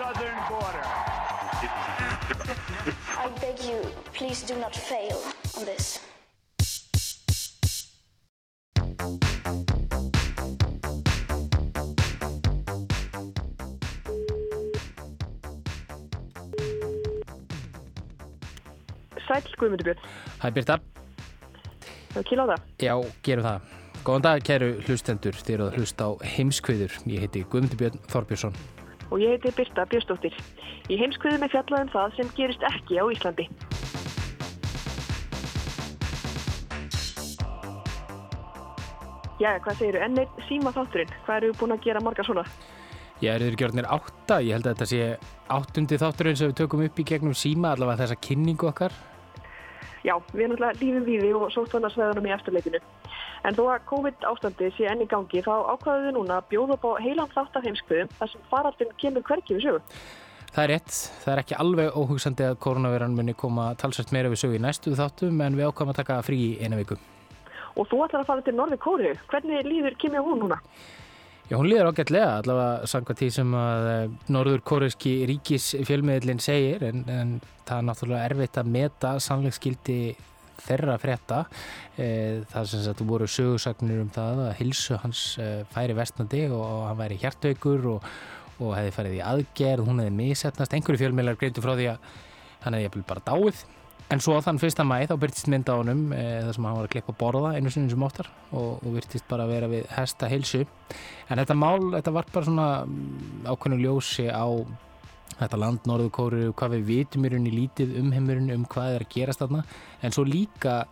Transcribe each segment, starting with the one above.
southern border. I beg you, please do not fail on this. Sæl, Guðmundur Björn. Hæ Birta, er kýla á það. já, gerum það. Góðan dag, kæru hlustendur, þið eru að hlusta á heimskviður. Ég heiti Guðmundur Björn Þorbjörnsson. Og ég heiti Birta Björnsdóttir. Í heimskviðum er fjallað um það sem gerist ekki á Íslandi. Já, hvað segirðu? Enn eitt síma þátturinn. Hvað eru búin að gera marga svona? Ég er yfir gjörnir átta, ég held að þetta sé áttundi þátturinn sem við tökum upp í gegnum síma, allavega þessa kynningu okkar. Já, við erum alltaf lífum víði og sóttvarnarsveðunum í eftirleitinu. En þó að COVID-ástandi sé enn í gangi þá ákvaðum við núna að bjóða upp á heilan þátt af heimskviðum þar sem faraldin kemur hverki við sögu. Það er rétt, það er ekki alveg óhugsandi að koronaviran muni koma talsvægt meira við sögu í næstu þáttum en við ákvæmum að taka frí í eina viku. Og þú ætlar að fara til Norði Kóru. Hvernig líður kemja hún núna? Já, hún líður ágætlega, allavega samkvæmt því sem að eh, norður kóreski ríkis fjölmiðlinn segir en, en það er náttúrulega erfitt að meta sannleiksskildi þeirra frétta. E, það sem sagt voru sögursagnir um það að hilsu hans e, færi vestnandi og hann væri hjartaukur og, og hefði farið í aðgerð, hún hefði misetnast. Einhverju fjölmiðlar greintu frá því að hann hefði jafnvel bara dáið. En svo þann fyrsta mæ þá byrtist mynd á honum e, þar sem hann var að klippa borða einu sinni sem óttar og, og byrtist bara að vera við hesta hilsu. En þetta mál, þetta var bara svona mm, ákveðnu ljósi á þetta land Norður Kóru, hvað við vitum í rauninni lítið um heimurinn, um hvað er að gerast þarna, en svo líka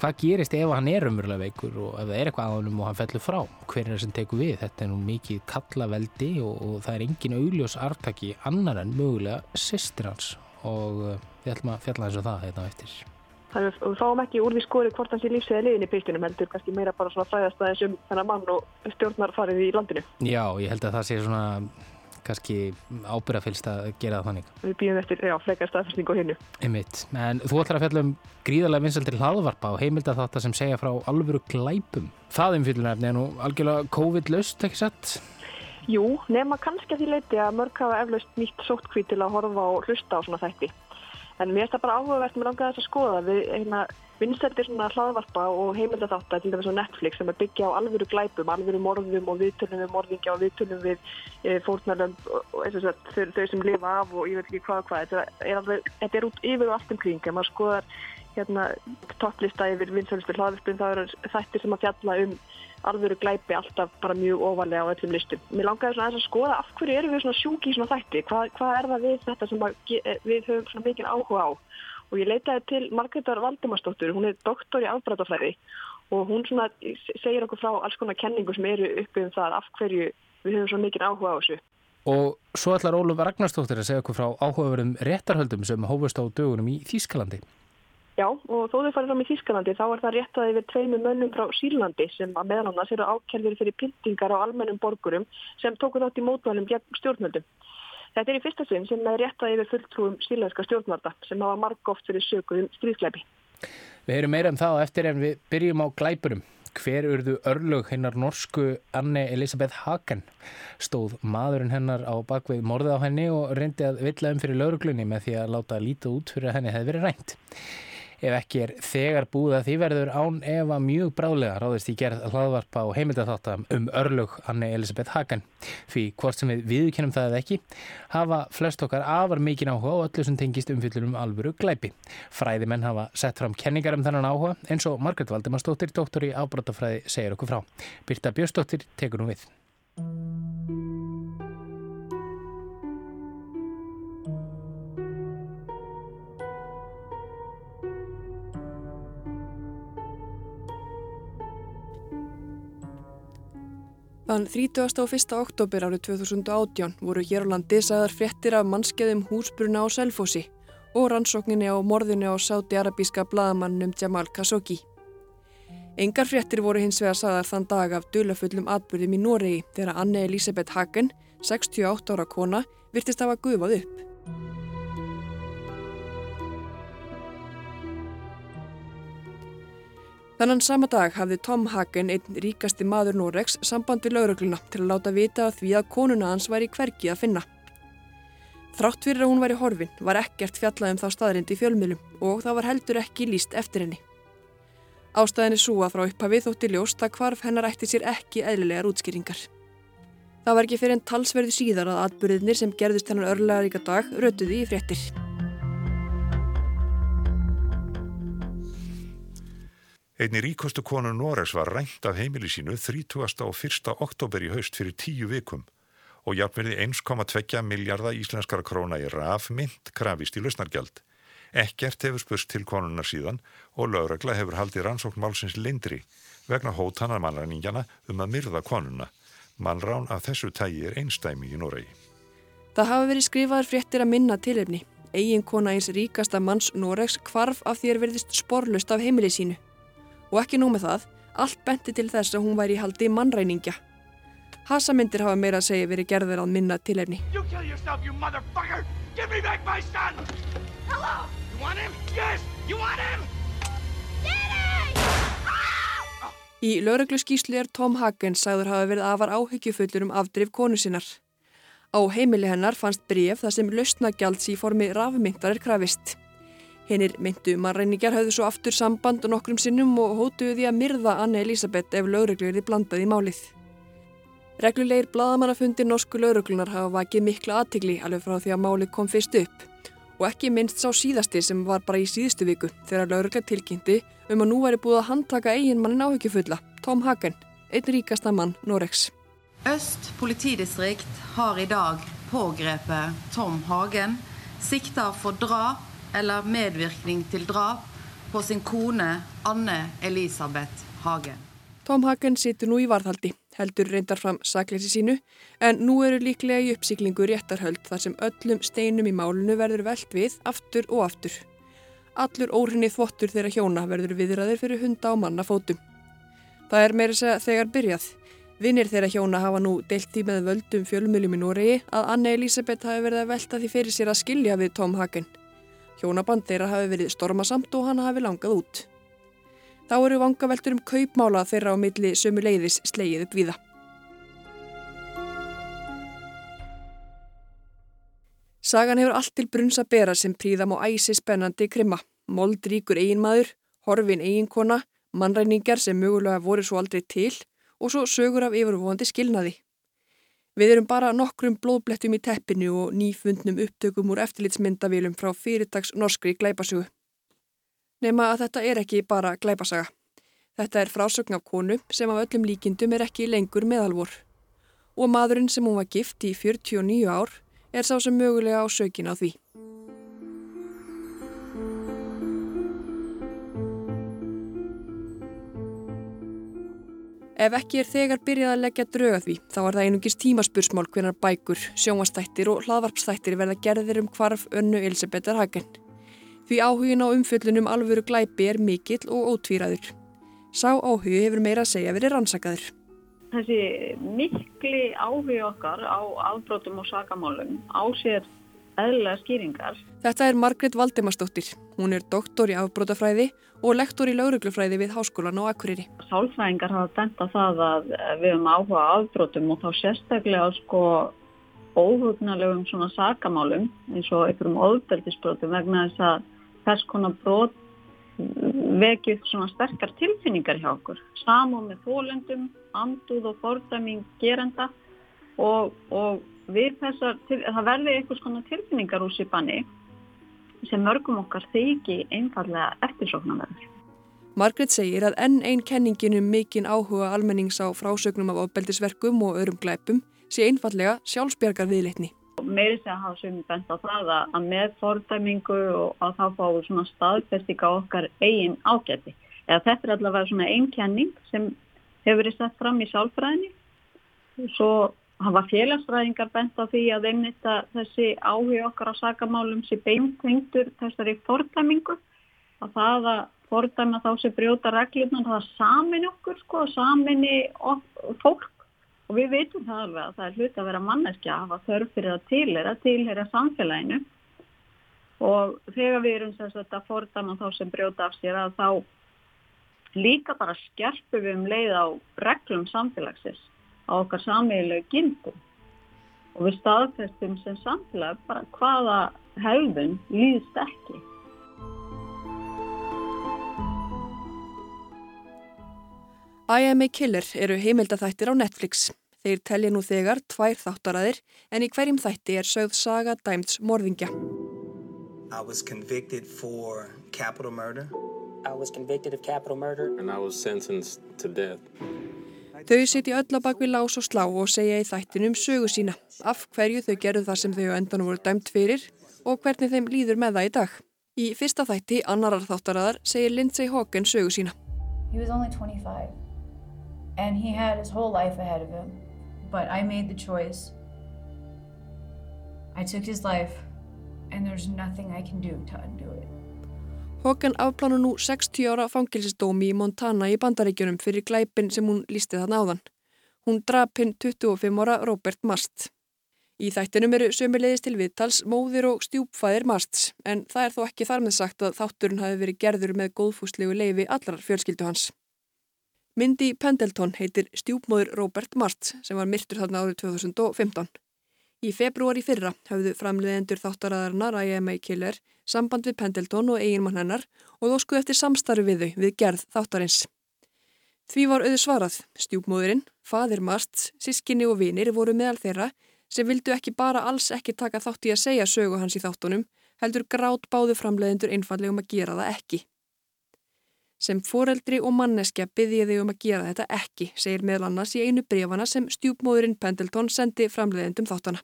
hvað gerist ef hann er umverulega veikur og ef það er eitthvað að honum og hann fellur frá? Hver er það sem tekur við, þetta er nú mikið kallaveldi og, og það er engin augljós artaki annar en mögulega sýstir hans. Og uh, við ætlum að fjalla eins og það hérna á eftir. Þannig að við fáum ekki úr því skori hvort hans í lífsæði liðin í piltunum heldur kannski meira bara svona fræðast aðeins um þennan mann og stjórnarfarið í landinu. Já, ég held að það sé svona kannski ábyrðafylst að gera það þannig. Við býðum eftir, já, fleikar staðfæsning og hinnu. Einmitt, en þú ætlar að fjalla um gríðarlega vinsaldir hlaðvarpa og heimilda þáttar sem segja frá alvöru glæpum. Það umfyllunarefni er nú algjörlega COVID-laust, ekki satt? Jú, nema kannski að því leiti að mörg hafa eflaust nýtt sóttkví til að horfa og hlusta á svona þætti. En mér finnst það bara áhugavert með langaðast að skoða við hérna, vinsældir svona hlaðvarpa og heimildaþáttar til dæmis á Netflix sem er byggja á alvöru glæpum, alvöru morðum og viðtölum við morðingja og viðtölum við e, fórnarlönd og þess að þau sem lifa af og ég veit ekki hvað og hvað. Þetta er, alveg, þetta er út yfir og allt um kring. Ef maður skoðar hérna, topplista yfir vinsælustu hlaðvarpum þá eru þættir sem að fjalla um alvöru glæpi alltaf bara mjög ofalega á öllum listum. Mér langaði svona að skoða af hverju erum við svona sjúki í svona þætti, hvað, hvað er það við þetta sem við höfum svona mikil áhuga á og ég leitaði til Margreðar Valdimarsdóttur, hún er doktor í afbrætafræði og hún svona segir okkur frá alls konar kenningu sem eru uppi um það af hverju við höfum svona mikil áhuga á þessu. Og svo ætlar Óluf Ragnarsdóttir að segja okkur frá áhugaverðum réttarhöldum sem hófust á dögunum í Þýskalandi. Já, og þó þau farið fram í Þýskalandi þá er það réttað yfir tveimu mönnum frá Sýrlandi sem að meðal annars eru ákjærðir fyrir pyntingar á almennum borgurum sem tóku þátt í mótmælum gegn stjórnvöldum. Þetta er í fyrsta sinn sem er réttað yfir fulltrúum sýrlenska stjórnvalda sem hafa margóft fyrir sökuðum stríðskleipi. Við heyrum meira um það og eftir en við byrjum á glæpurum. Hver urðu örlög hennar norsku Anne Elisabeth Hagen? Stóð maðurinn hennar á bakvið morðið á henni og reyndi að villa um fyrir lauruglunni með því að láta lítið út fyrir að henni hefði verið rænt. Ef ekki er þegar búið að því verður án efa mjög bráðlega ráðist í gerð hlaðvarpa og heimildatháttam um örlög Anne Elisabeth Hagen. Því hvort sem við viðkennum það eða ekki, hafa flest okkar afar mikinn áhuga og öllu sem tengist umfyllur um alvöru glæpi. Fræðimenn hafa sett fram kenningar um þennan áhuga eins og Margret Valdimarsdóttir, doktor í ábrótafræði, segir okkur frá. Birta Björnsdóttir tekur nú við. Þann 30. og 1. oktober árið 2018 voru hér á landi sagðar fréttir af mannskeiðum húsbruna á Selfossi og rannsókninni á morðinu á sáti-arabíska bladamannum Jamal Khashoggi. Engar fréttir voru hins vegar sagðar þann dag af dulafullum atbyrðum í Noregi þegar Anne Elisabeth Hagen, 68 ára kona, virtist hafa gufað upp. Þannan sama dag hafði Tom Hagen, einn ríkasti maður Noregs, samband við laurugluna til að láta vita að því að konuna hans væri hvergi að finna. Þrátt fyrir að hún væri horfin var ekkert fjallað um þá staðrindi í fjölmiðlum og það var heldur ekki líst eftir henni. Ástæðinni að frá upphafið þótti ljóst að hvarf hennar ætti sér ekki eðlilegar útskýringar. Það var ekki fyrir en talsverði síðar að atbyrðinir sem gerðist hennar örlega ríka dag rötuði í fréttir. Einni ríkustu konu Noregs var rænt af heimili sínu 30. og 1. oktober í haust fyrir tíu vikum og jafnverði 1,2 miljardar íslenskara króna í rafmynd krafist í lausnargjald. Ekkert hefur spurst til konunnar síðan og lögregla hefur haldið rannsókn málsins lindri vegna hótanar mannræningjana um að myrða konuna. Mannrán af þessu tægi er einstæmi í Noregi. Það hafa verið skrifaður fréttir að minna tilefni. Egin kona eins ríkasta manns Noregs kvarf af því er verðist sporlust af heimili sínu. Og ekki nú með það, allt benti til þess að hún væri í haldi mannræningja. Hasamyndir hafa meira að segja verið gerður að minna tilefni. Í lauruglu skýslu er Tom Hagen sagður hafa verið afar áhyggjufullur um afdrif konu sinnar. Á heimili hennar fannst bref þar sem lausnagjalds í formi rafmyndar er krafist. Hinnir myndu mannræningar höfðu svo aftur samband og nokkrum sinnum og hótuðu því að myrða Anne Elisabeth ef laurugluði blandað í málið. Reglulegir bladamannafundir norsku lauruglunar hafa vakið mikla aðtigli alveg frá því að málið kom fyrst upp og ekki minnst sá síðasti sem var bara í síðustu viku þegar laurugla tilkynnti um að nú væri búið að handtaka eigin mannin áhyggjufulla, Tom Hagen, einn ríkasta mann Noregs. Öst politidistrikt har i dag pågrepet Tom Hagen, sikter for drap eller medvirkning til drap på sin kone Anne Elisabeth Hagen. Tom Hagen situr nú í varðhaldi, heldur reyndar fram sakleysi sínu, en nú eru líklega í uppsýklingu réttarhöld þar sem öllum steinum í málunu verður veld við aftur og aftur. Allur óhrinni þvottur þeirra hjóna verður viðraðir fyrir hunda og manna fótum. Það er meira segja þegar byrjað. Vinnir þeirra hjóna hafa nú deilt því með völdum fjölmjöljum í Noregi að Anne Elisabeth hafi verið að velta því fyrir sér að skilja við Tom Hagen. Hjónaband þeirra hafi verið stormasamt og hann hafi langað út. Þá eru vangaveltur um kaupmála þeirra á milli sömu leiðis slegið upp viða. Sagan hefur allt til brunns að bera sem príðam á æsi spennandi krimma. Moldríkur eiginmaður, horfin eiginkona, mannræningar sem mögulega voru svo aldrei til og svo sögur af yfirvóðandi skilnaði. Við erum bara nokkrum blóðblettum í teppinu og nýfundnum upptökum úr eftirlitsmyndavélum frá fyrirtags norskri glæpasugu. Nefna að þetta er ekki bara glæpasaga. Þetta er frásögn af konu sem af öllum líkindum er ekki lengur meðalvor. Og maðurinn sem hún var gift í 49 ár er sá sem mögulega á sökin á því. Ef ekki er þegar byrjað að leggja drauga því, þá er það einungis tímaspursmál hvernar bækur, sjónvastættir og hlaðvarpstættir verða gerðir um hvarf önnu Elisabethar Hagen. Því áhugin á umfjöllunum alvöru glæpi er mikill og ótvíraður. Sá áhugi hefur meira að segja verið rannsakaður. Þessi mikli áhugi okkar á afbrótum og sakamálum ásér eðlilega skýringar. Þetta er Margret Valdemarsdóttir. Hún er doktor í afbrótafræði og lektor í lauruglufræði við Háskólan á Akureyri. Sálfræðingar hafa bent á það að við höfum áhuga afbrótum og þá sérstaklega sko óhugnalegum svona sakamálum eins og einhverjum óðbeldisbrótum vegna þess að þess konar brót vekið svona sterkar tilfinningar hjá okkur. Samum með þólendum, anduð og fordæming gerenda og, og við þessar, það verði einhvers konar tilfinningar úr sér banni sem mörgum okkar þegi einfallega eftirsóknarverður. Margret segir að enn einn kenningin um mikinn áhuga almennings á frásögnum af ofbeldisverkum og örum glæpum sé einfallega sjálfsbjargar viðleitni. Meiri segja að hafa sumi bent á það að með fordæmingu og að það fáið svona staðfestika okkar eigin ágæti. Eða þetta er allavega svona einn kenning sem hefur verið sett fram í sálfræðinni svo hafa félagsræðingar bent á því að einmitt að þessi áhug okkar á sakamálum sé beintengtur þessari fordæmingu. Að það að fordæma þá sem brjóta reglirna það samin okkur sko, samini fólk. Og við veitum það alveg að það er hlut að vera manneskja að hafa þörf fyrir að tilhera, tilhera samfélaginu. Og þegar við erum þess að þetta fordæma þá sem brjóta af sér að þá líka bara skerpum við um leið á reglum samfélagsins á okkar samíðilegu gildum og við staðfestum sem samfélag bara hvaða hefðun líðst ekki. I Am a Killer eru heimildathættir á Netflix. Þeir telja nú þegar tvær þáttaraðir en í hverjum þætti er sögð saga dæmts morðingja. I was convicted for capital murder. I was convicted of capital murder. And I was sentenced to death. Þau sitja öll á bakvið lás og slá og segja í þættinum sögu sína, af hverju þau gerðu það sem þau á endan voru dæmt fyrir og hvernig þeim líður með það í dag. Í fyrsta þætti, annarar þáttaraðar, segir Lindsay Hawken sögu sína. He was only 25 and he had his whole life ahead of him, but I made the choice. I took his life and there's nothing I can do to undo it. Hogan afplánu nú 60 ára fangilsistómi í Montana í bandaríkjunum fyrir glæpin sem hún lísti þarna áðan. Hún drap hinn 25 ára Robert Mast. Í þættinum eru sömulegis til viðtals móðir og stjúpfæðir Masts en það er þó ekki þar með sagt að þátturinn hafi verið gerður með góðfúslegu leifi allar fjölskyldu hans. Mindy Pendleton heitir stjúpmóður Robert Mast sem var myrtur þarna árið 2015. Í februari fyrra hafðu framleiðendur þáttaraðarinnar IMA Killer samband við Pendleton og eiginmann hennar og þó skuð eftir samstarfi við þau við gerð þáttarins. Því var auðu svarað, stjúpmóðurinn, fadir Mast, sískinni og vinir voru meðal þeirra sem vildu ekki bara alls ekki taka þátt í að segja sögu hans í þáttunum, heldur grátt báðu framleiðendur einfallegum að gera það ekki. Sem foreldri og manneskja byggði þau um að gera þetta ekki, segir meðal annars í einu brefana sem stjúpmóðurinn Pendleton sendi framleiðendum þáttana.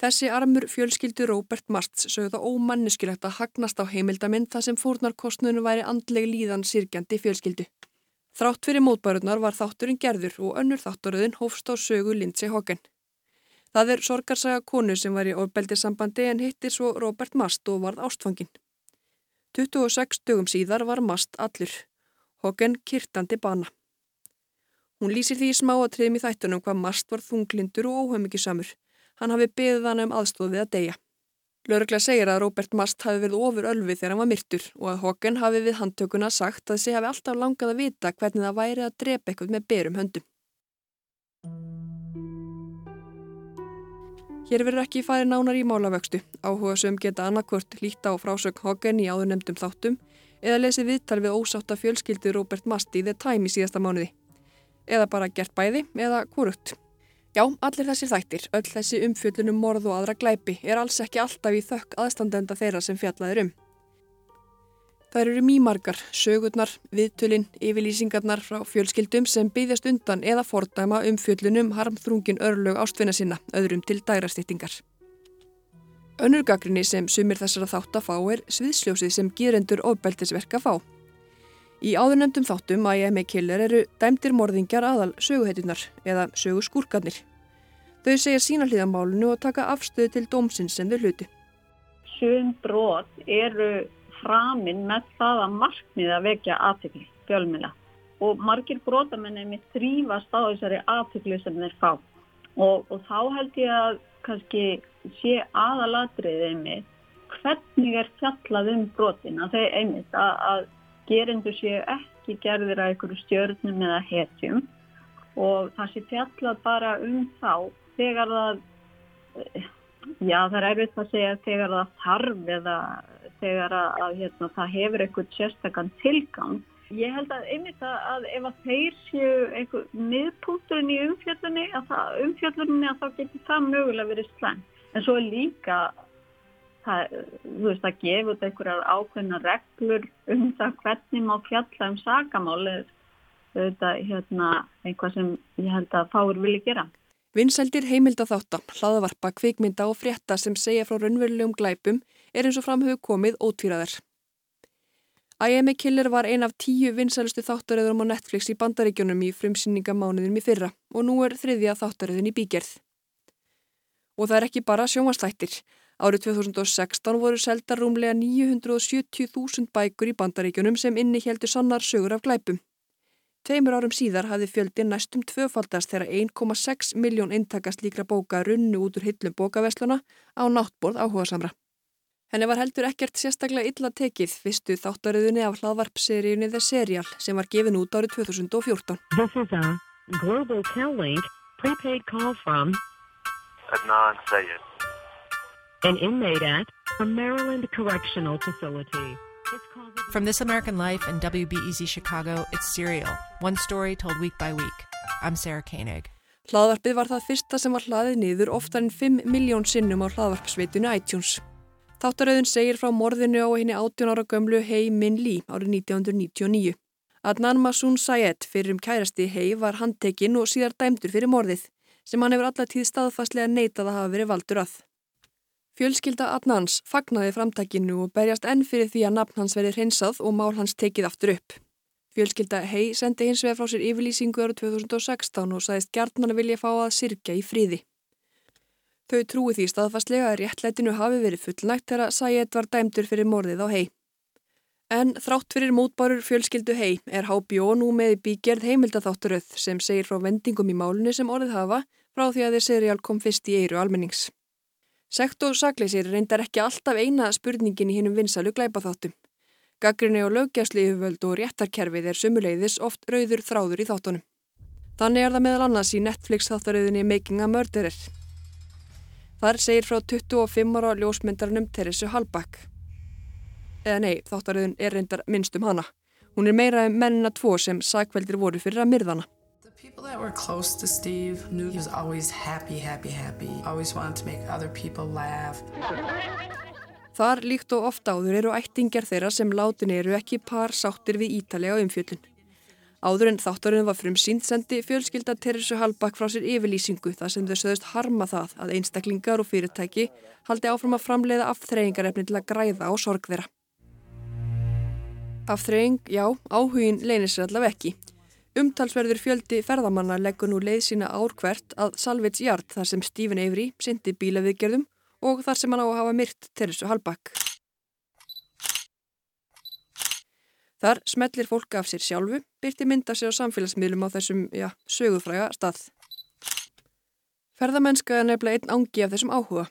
Þessi armur fjölskyldu Róbert Martz sögðu það ómanneskilegt að hagnast á heimildamind þar sem fórnarkostnunu væri andleg líðan sirkjandi fjölskyldu. Þrátt fyrir mótbærunar var þátturinn gerður og önnur þátturöðin hófst á sögu Lindsay Hogan. Það er sorgarsaga konu sem var í ofbeldisambandi en hittir svo Róbert Mast og varð ástfangin. 26 dögum síðar var Mast allur. Hogan kyrtandi bana. Hún lýsir því í smáatriðum í þættunum hvað Mast var þunglindur og óhaumikisamur hann hafi beðið hann um aðstóð við að deyja. Lörglega segir að Robert Mast hafi verið ofur ölfið þegar hann var myrtur og að Hogan hafi við handtökuna sagt að þessi hafi alltaf langað að vita hvernig það væri að drepa eitthvað með berum höndum. Hér verður ekki farið nánar í málavöxtu. Áhuga sem geta annarkvört líta á frásögn Hogan í áðurnemdum þáttum eða lesið viðtal við ósátt af fjölskyldi Robert Mast í The Time í síðasta mánuði. Eða bara gert bæði eða hvort. Já, allir þessir þættir, öll þessi umfjöldunum morð og aðra glæpi er alls ekki alltaf í þökk aðstandenda þeirra sem fjallaðir um. Það eru mýmargar, sögurnar, viðtölinn, yfirlýsingarnar frá fjölskyldum sem byggðast undan eða fordæma umfjöldunum harmþrungin örlög ástfinna sinna, öðrum til dærastýttingar. Önnurgagrinni sem sumir þessara þátt að fá er sviðsljósið sem gýrendur ofbeldisverka fá. Í áðurnemdum þáttum að ég með killer eru dæmdir morðingjar aðal söguheitunar eða söguskúrkarnir. Þau segja sína hlýðamálunu og taka afstöðu til dómsins sem þau hluti. Sjöum brot eru framinn með það að markmiða vekja aðtökli, fjölmila. Og margir brotamenni með þrýfast á þessari aðtökli sem þeir fá. Og, og þá held ég að kannski sé aðalatriðið með hvernig er fjallað um brotin að þeir einmitt að, að gerendur séu ekki gerðir að einhverju stjörnum eða hetjum og það sé fjallað bara um þá þegar það, já það er erfitt að segja þegar það þarf eða þegar að, að hérna, það hefur eitthvað sérstakann tilgang. Ég held að einmitt að, að ef að þeir séu einhver miðpúturinn í umfjöldunni, að það, umfjöldunni að þá getur það mögulega verið slæm. En svo er líka það, þú veist, að gefa út einhverjar ákveðna reglur um það hvernig má fjalla um sagamál er auðvitað hérna, einhvað sem ég held að fáur vilja gera. Vinsældir heimilda þáttam, hlaðavarpa, kvikmynda og frétta sem segja frá raunverulegum glæpum er eins og framhug komið ótvíraðar. I Am a Killer var ein af tíu vinsælustu þáttaröðurum á Netflix í bandaríkjunum í frumsýningamánuðum í fyrra og nú er þriðja þáttaröðun í bígerð. Og það er ekki bara sjómaslættir. Árið 2016 voru seldar rúmlega 970.000 bækur í bandaríkjunum sem inni heldur sannar sögur af glæpum. Tveimur árum síðar hafði fjöldin næstum tvöfaldast þegar 1,6 miljón intakast líkra bóka runnu út úr hillum bókavesluna á náttborð áhuga samra. Henni var heldur ekkert sérstaklega illa tekið fyrstu þáttaröðunni af hlaðvarpseríunni The Serial sem var gefin út árið 2014. This is a Global Tel-Link prepaid call from Adnan Sayed. An inmate at a Maryland correctional facility. From This American Life and WBEZ Chicago, it's Serial, one story told week by week. I'm Sarah Koenig. Hlaðvarpið var það fyrsta sem var hlaðið niður oftar en 5 miljón sinnum á hlaðvarpsveitinu iTunes. Þáttaröðun segir frá morðinu á henni 18 ára gömlu Hei Min Lee árið 1999. Adnan Masoon Sayed fyrir um kærasti Hei var handtekinn og síðar dæmdur fyrir morðið sem hann hefur allatíð staðfastlega neitað að hafa verið valdur að. Fjölskylda Adnans fagnaði framtakinu og berjast enn fyrir því að nafn hans verið hreinsað og mál hans tekið aftur upp. Fjölskylda Hei sendi hins vegar frá sér yfirlýsingu ára 2016 og sagðist gjarnan að vilja fá að sirkja í fríði. Þau trúi því staðfastlega að réttlætinu hafi verið fullnægt þegar Sayed var dæmdur fyrir morðið á Hei. En þrátt fyrir mótbárur fjölskyldu Hei er HBO nú með í bígerð heimildathátturöð sem segir frá vendingum í málunni sem orðið hafa frá því að þeir seriál kom fyrst í eiru almennings. Sekt og sakleysir reyndar ekki alltaf eina spurningin í hinnum vinsalu glæpaþáttum. Gaggrinni og löggjæsli yfirvöld og réttarkerfið er sumuleiðis oft rauður þráður í þáttunum. Þannig er það meðal annars í Netflix þáttaröðinni Making a Murderer. Þar segir frá 25 ára ljósmyndarnum Teresu Hallback. Eða nei, þáttaröðin er reyndar minnst um hana. Hún er meira um mennina tvo sem sagveldir voru fyrir að myrðana. People that were close to Steve knew he was always happy, happy, happy. Always wanted to make other people laugh. Þar líkt og ofta áður eru ættingjar þeirra sem látin eru ekki par sáttir við ítalega umfjöllun. Áður en þáttarinn var frum sínt sendi fjölskylda Teresu Hallbakk frá sér yfirlýsingu þar sem þau sögðust harma það að einstaklingar og fyrirtæki haldi áfram að framleiða afþreyingarefni til að græða á sorg þeirra. Afþreying, já, áhugin leynir sér allaveg ekki. Umtalsverður fjöldi ferðamanna leggur nú leið sína ár hvert að Salvits Jart þar sem Stephen Avery syndi bílaviðgerðum og þar sem hann á að hafa myrt Teresu Hallbakk. Þar smellir fólk af sér sjálfu, byrti mynda sér á samfélagsmiðlum á þessum, já, sögufræga stað. Ferðamennska er nefnilega einn ángi af þessum áhuga.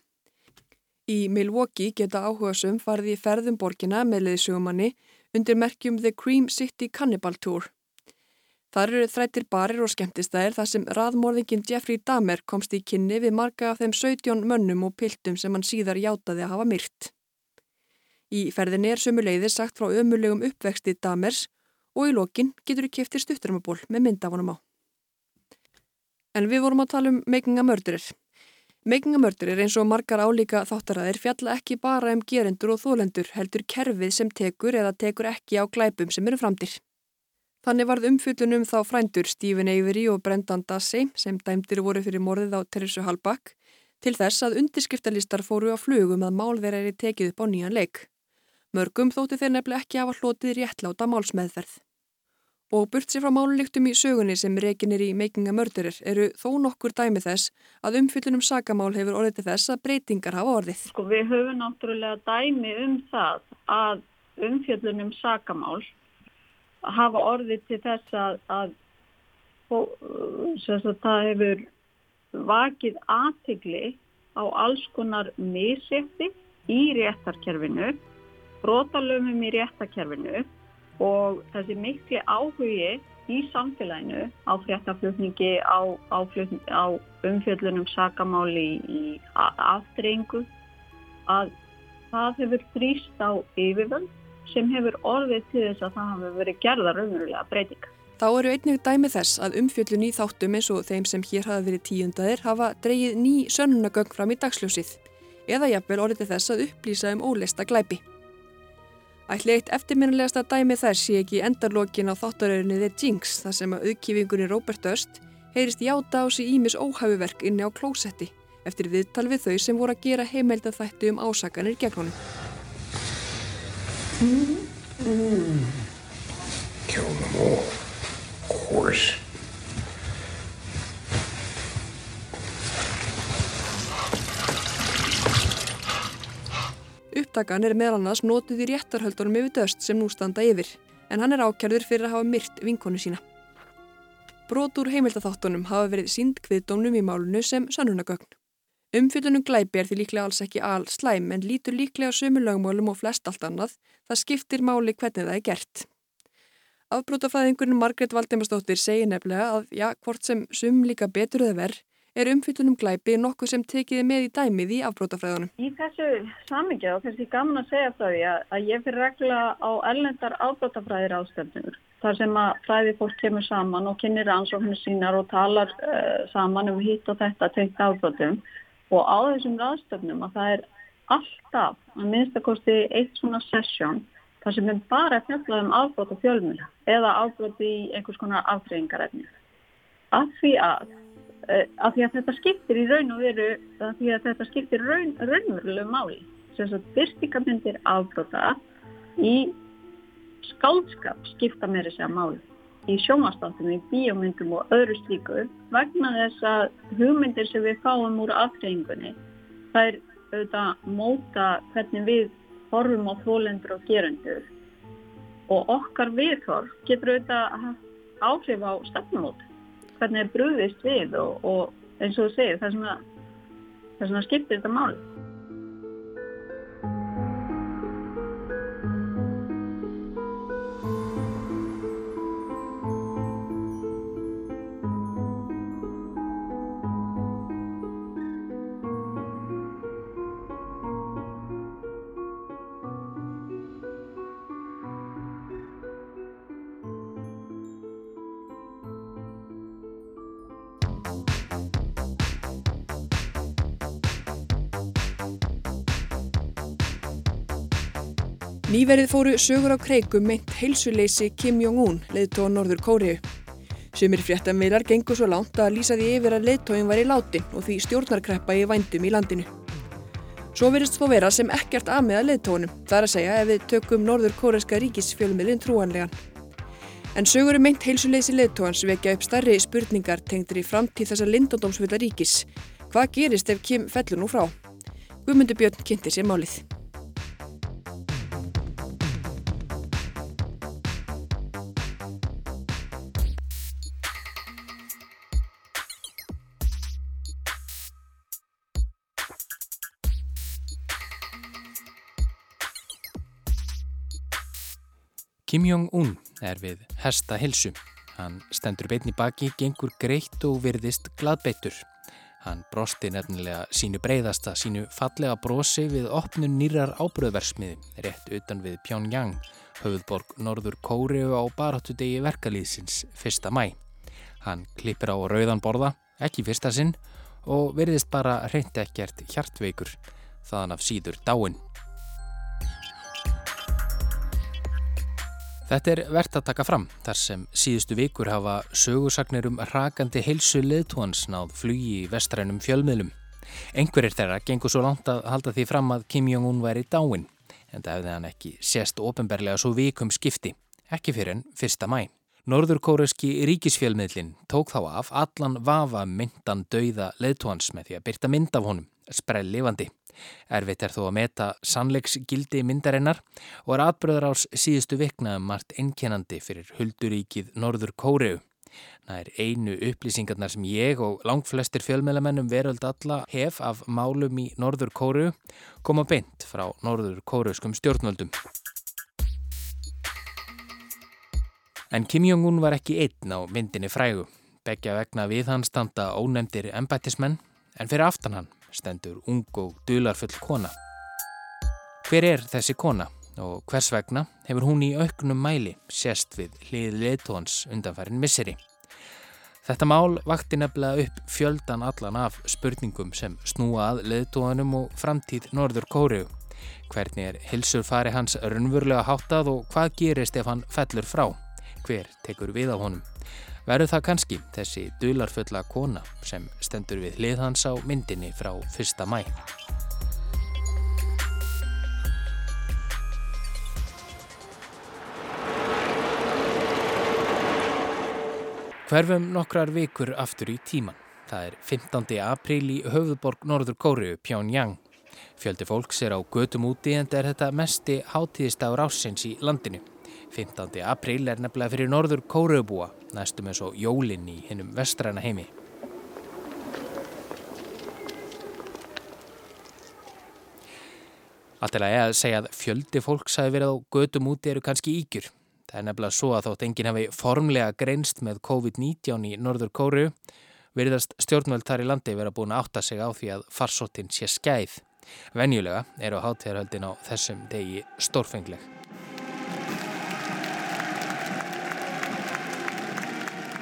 Í Milwaukee geta áhugasum farið í ferðum borgina með leiðsögumanni undir merkjum The Cream City Cannibal Tour. Þar eru þrættir barir og skemmtistæðir þar sem raðmorðingin Jeffrey Dahmer komst í kynni við marga af þeim 17 mönnum og piltum sem hann síðar játaði að hafa myrt. Í ferðinni er sömuleiðir sagt frá ömulegum uppvexti Dahmers og í lokin getur þú keftir stuttarmaból með myndafunum á. En við vorum að tala um a Murderer eins og margar álíka þáttaræðir fjalla ekki bara um gerendur og þólendur heldur kerfið sem tekur eða tekur ekki á glæpum sem eru framdir. Þannig varð umfjöllunum þá frændur Stephen Avery og Brendan Dassey sem dæmdir voru fyrir morðið á Teresu Hallback til þess að undirskriftalistar fóru á flugum að mál þeirra er tekið upp á nýjan leik. Mörgum þótti þeir nefnilega ekki hafa hlotið réttláta málsmeðferð. Og burt sér frá máluliktum í sögunni sem rekinir í Making a Murderer eru þó nokkur dæmi þess að umfyllunum sagamál hefur orðið til þess að breytingar hafa orðið. Sko við höfum náttúrulega dæmi um það að umfyllunum sagamál hafa orðið til þess að, að, að það hefur vakið aðtigli á alls konar misetti í réttarkerfinu, brotalöfum í réttarkerfinu og þessi mikli áhugi í samfélaginu á fréttaflutningi, á, á, á umfjöldunum sakamáli í aftreyingu að það hefur þrýst á yfirvöld sem hefur orðið til þess að það hafi verið gerða raunverulega breytinga. Þá eru einnig dæmi þess að umfjöllun í þáttum eins og þeim sem hér hafa verið tíundaðir hafa dreyið ný sönnunagögg fram í dagsljósið eða jafnvel orðið þess að upplýsa um óleista glæpi. Ætli eitt eftirminnilegasta dæmi þess sé ekki endarlokin á þáttaröðinni The Jinx þar sem að auðkífingunni Robert Durst heyrist játa á sig ímis óhæfuverk inni á klósetti eftir viðtal við þau sem voru að gera heimelda þættu um ásakanir gegn honum. Kill them all, of course. Upptakan er meðal annars notuð í réttarhöldunum yfir döst sem nú standa yfir, en hann er ákjörður fyrir að hafa myrt vinkonu sína. Brot úr heimildatháttunum hafa verið sínd kviðdómnum í málunu sem sannunagögn. Umfyllunum glæpi er því líklega alls ekki al slæm en lítur líklega sömu lögmálum og flest allt annað, það skiptir máli hvernig það er gert. Afbrótafæðingurinn Margret Valdimarsdóttir segir nefnilega að já, hvort sem sum líka betur eða verð, er umfyllunum glæpi nokkuð sem tekiði með í dæmið í afbrótafræðunum. Í þessu samingja og þessi gaman að segja því að, ég fyrir regla á ellendar afbrótafræðir ástöfnur. Þar sem að fræði fólk kemur saman og kynir ansóknir sínar og talar uh, saman um hitt og þetta tengt afbrótum og á þessum ráðstöfnum að það er alltaf að minnstakosti eitt svona sessjón þar sem er bara fjallað um afbrót og fjölmjöla eða afbrót í einhvers konar aftreyingarefni. Af því að af því að þetta skiptir í raun og veru af því að þetta skiptir raun, raunverulegu máli sem að byrstingamindir afbróta í skáldskap skipta meiri segja máli í sjónvastáttum, í bíómyndum og öðru slíku vegna þess að hugmyndir sem við fáum úr aftreyingunni það er auðvitað móta hvernig við horfum á þólendur og gerendur og okkar viðhorf getur auðvitað áhrif á stefnumót hvernig er brúðist við og, og eins og þú segir það er svona skiptir þetta máli. Nýverið fóru sögur á kreikum meint heilsuleysi Kim Jong-un, leiðtóa Norður Kóriu. Sumir fréttameilar gengur svo langt að lýsa því yfir að leiðtóin var í látin og því stjórnarkreppa í vændum í landinu. Svo verist þó vera sem ekkert aðmiða leiðtónum, þar að segja ef við tökum Norður Kóreska ríkisfjölmiðlinn trúanlegan. En sögur um meint heilsuleysi leiðtóans vekja upp starri spurningar tengdur í framtíð þessa lindóndómsvita ríkis. Hvað gerist ef Kim fellur nú frá? Guðmundur Björn kynnti sér málið. Kim Jong-un er við hesta hilsu. Hann stendur beitni baki, gengur greitt og virðist gladbeittur. Hann brosti nefnilega sínu breyðasta, sínu fallega brosi við opnun nýrar ábröðversmiði rétt utan við Pyongyang, höfðborg Norður Kóriu á baráttudegi verkalýðsins 1. mæ. Hann klippir á rauðan borða, ekki fyrsta sinn, og virðist bara reyndi ekkert hjartveikur, þaðan af síður dáin. Þetta er verðt að taka fram þar sem síðustu vikur hafa sögursagnir um rakandi heilsu leðtóans náð flugi í vestrænum fjölmiðlum. Engverir þeirra gengur svo langt að halda því fram að Kim Jong-un væri dáin en það hefði hann ekki sést ofinberlega svo vikum skipti, ekki fyrir enn 1. mæ. Norðurkóreski ríkisfjölmiðlin tók þá af allan vafa myndan dauða leðtóans með því að byrta mynd af honum, sprell lifandi. Erfitt er þó að meta sannleiksgildi myndarinnar og er atbröður árs síðustu viknaðum margt einkennandi fyrir hulduríkið Norður Kóreu. Það er einu upplýsingarnar sem ég og langt flestir fjölmjölamennum veröld alla hef af málum í Norður Kóreu koma beint frá Norður Kóreuskum stjórnvöldum. En Kim Jong-un var ekki einn á myndinni frægu. Begja vegna við hann standa ónefndir embættismenn en fyrir aftan hann stendur ung og dularfull kona. Hver er þessi kona og hvers vegna hefur hún í auknum mæli sérst við hlið leðtóhans undanfærin misseri? Þetta mál vakti nefnilega upp fjöldan allan af spurningum sem snúa að leðtóhanum og framtíð Norður Kóriu. Hvernig er hilsur fari hans raunverulega háttað og hvað gerist ef hann fellur frá? Hver tekur við á honum? Verður það kannski þessi dularfulla kona sem stendur við hliðhans á myndinni frá 1. mæ. Hverfum nokkrar vikur aftur í tíman. Það er 15. apríl í höfðborg Norður Kóriu, Pjónjáng. Fjöldi fólks er á götum úti en er þetta mesti hátíðist á rásins í landinu. 15. apríl er nefnilega fyrir Norður Kóriubúa, næstum eins og jólinn í hinnum vestræna heimi. Alltilega að segja að fjöldi fólks hafi verið á götum úti eru kannski ígjur. Það er nefnilega svo að þótt enginn hafi formlega greinst með COVID-19 í Norður Kóru veriðast stjórnvöld þar í landi vera búin að átta sig á því að farsóttin sé skæð. Venjulega eru hátíðarhöldin á þessum degi stórfengleg.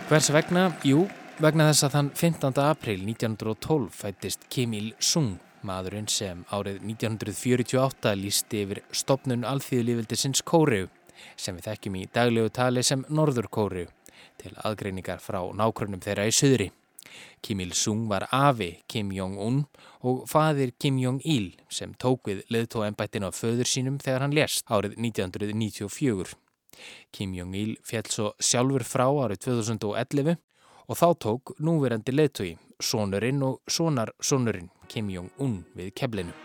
Hvers vegna? Jú, vegna þess að þann 15. april 1912 fættist Kim Il-sung, maðurinn sem árið 1948 lísti yfir stopnun alþýðulífildisins Kóriu sem við þekkjum í daglegu tali sem Norður Kóru til aðgreiningar frá nákvæmum þeirra í söðri. Kim Il-sung var afi Kim Jong-un og fadir Kim Jong-il sem tók við leðtóembættin á föður sínum þegar hann lest árið 1994. Kim Jong-il fjall svo sjálfur frá árið 2011 og þá tók núverandi leðtói, sonurinn og sonar sonurinn Kim Jong-un við keflinu.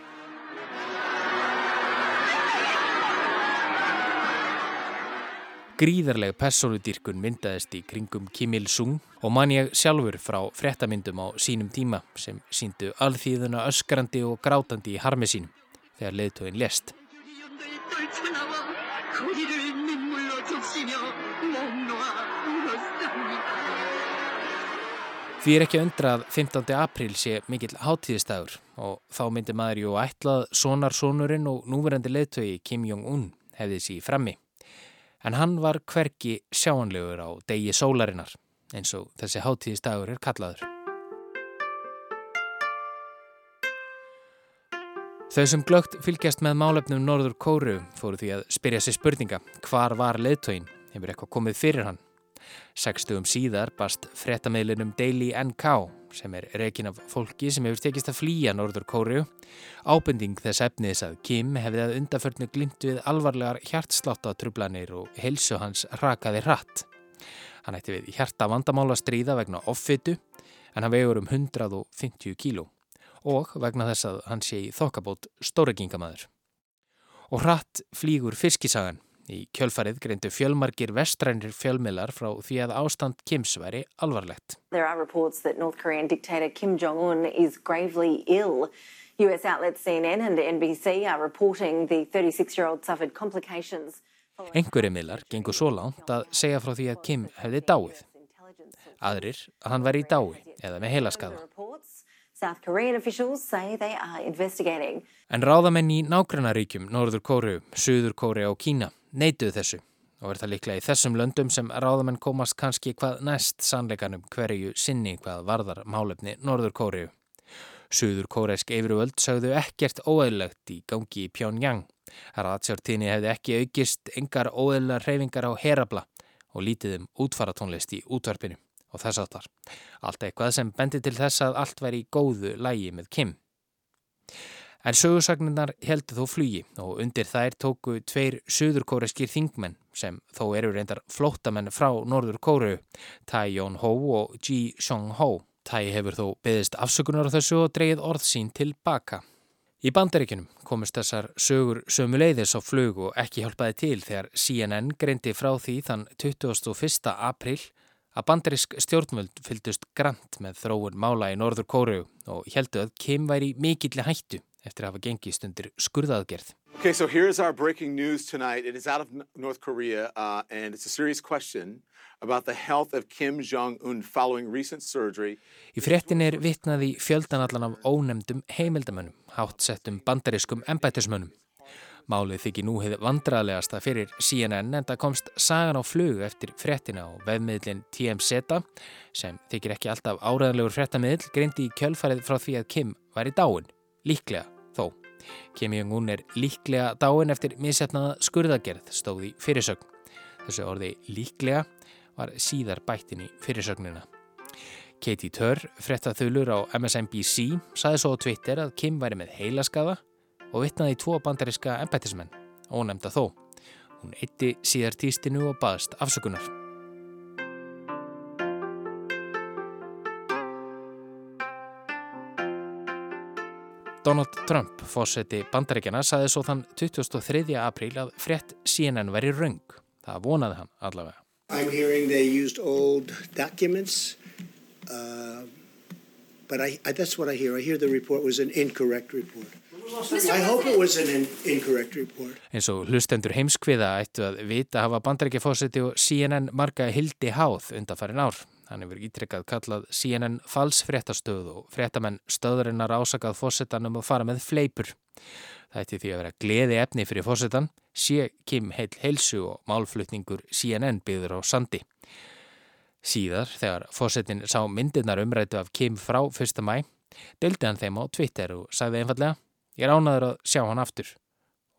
Gríðarlega personudýrkun myndaðist í kringum Kim Il-sung og man ég sjálfur frá frettamyndum á sínum tíma sem síndu alþýðuna öskrandi og grátandi í harmi sínum þegar leðtóin lest. Því er ekki undra að 15. apríl sé mikill hátíðistæður og þá myndi maður jú ætlað sonarsonurinn og núverandi leðtói Kim Jong-un hefði sér frammi en hann var hverki sjáanlegur á degi sólarinnar eins og þessi hátíðistagur er kallaður. Þau sem glögt fylgjast með málefnum Norður Kóru fóru því að spyrja sér spurninga hvar var leðtóin, hefur eitthvað komið fyrir hann. Sekstugum síðar bast frettameilinum Daily NK sem er rekin af fólki sem hefur tekist að flýja Norður Kóru. Ábending þess efniðs að Kim hefði að undaförnu glimt við alvarlegar hjartsláttatrublanir og helsu hans rakaði hratt. Hann ætti við hjarta vandamála stríða vegna offitu en hann vegur um 150 kíló og vegna þess að hann sé í þokkabót stóregingamæður. Og hratt flýgur fiskisagan Í kjölfarið greindu fjölmargir vestrænir fjölmilar frá því að ástand Kims væri alvarlegt. There are reports that North Korean dictator Kim Jong-un is gravely ill. US outlets CNN and NBC are reporting the 36-year-old suffered complications. Engur emilar gengur svo langt að segja frá því að Kim hefði dáið. Aðrir að hann væri í dái eða með heilaskaða. En ráðamenn í nágrannaríkjum Norður Kóru, Suður Kóru og Kína neituð þessu og er það líklega í þessum löndum sem ráðamenn komast kannski hvað næst sannleikanum hverju sinni hvað varðar málefni Norður Kóriu. Suður kóreisk eifruvöld sagðu ekkert óeðlegt í gangi í Pyongyang. Ratsjártíni hefði ekki aukist engar óeðlar reyfingar á herabla og lítiðum útfaratónlist í útvarpinu og þess aftar. Allt eitthvað sem bendi til þess að allt væri í góðu lægi með Kim. En sögursagninnar heldur þó flugi og undir þær tóku tveir söðurkóreskir þingmenn sem þó eru reyndar flótamenn frá Norður Kóru, Tai Jón-Hó og Ji Song-Hó. Tai hefur þó beðist afsökunar á þessu og dreyið orð sín tilbaka. Í bandaríkinum komist þessar sögur sömuleiðis á flug og ekki hjálpaði til þegar CNN greindi frá því þann 21. april að bandarísk stjórnvöld fyldust grant með þróun mála í Norður Kóru og heldu að Kim væri mikilli hættu eftir að hafa gengist undir skurðaðgerð. Okay, so here's our breaking news tonight. It is out of North Korea uh, and it's a serious question about the health of Kim Jong-un following recent surgery. Í fréttin er vittnaði fjöldanallan af ónemdum heimildamönnum, hátsettum bandariskum embættismönnum. Málið þykir nú hefði vandraðlegasta fyrir CNN en það komst sagan á flug eftir fréttina á vefmiðlinn TMZ sem þykir ekki alltaf áræðanlegur fréttamiðl greindi í kjölfarið frá því að Kim var í dáin. Líklega þó. Kim Jong-un er líklega dáin eftir missetnaða skurðagerð stóði fyrirsögn. Þessu orði líklega var síðar bættin í fyrirsögnina. Katie Turr, frettathulur á MSNBC, saði svo á Twitter að Kim væri með heilaskaða og vittnaði tvo bandariska embættismenn, ónemnda þó. Hún eitti síðar týstinu og baðist afsökunar. Donald Trump, fósetti bandaríkjana, saði svo þann 23. apríl að frett CNN veri röng. Það vonaði hann allavega. I'm hearing they used old documents, uh, but I, I, that's what I hear. I hear the report was an incorrect report. I hope it was an in, incorrect report. Eins og hlustendur heimskviða ættu að vita hafa bandaríkjafósetti og CNN marga hildi háð undanfærin ár. Hann hefur ítrekkað kallað CNN falsfréttastöð og fréttamenn stöðurinnar ásakað fósettanum að fara með fleipur. Það ætti því að vera gleði efni fyrir fósettan, sé Kim heil heilsu og málflutningur CNN byður á sandi. Síðar, þegar fósettin sá myndirnar umrætu af Kim frá 1. mæ, deldi hann þeim á Twitter og sagði einfallega Ég er ánaður að sjá hann aftur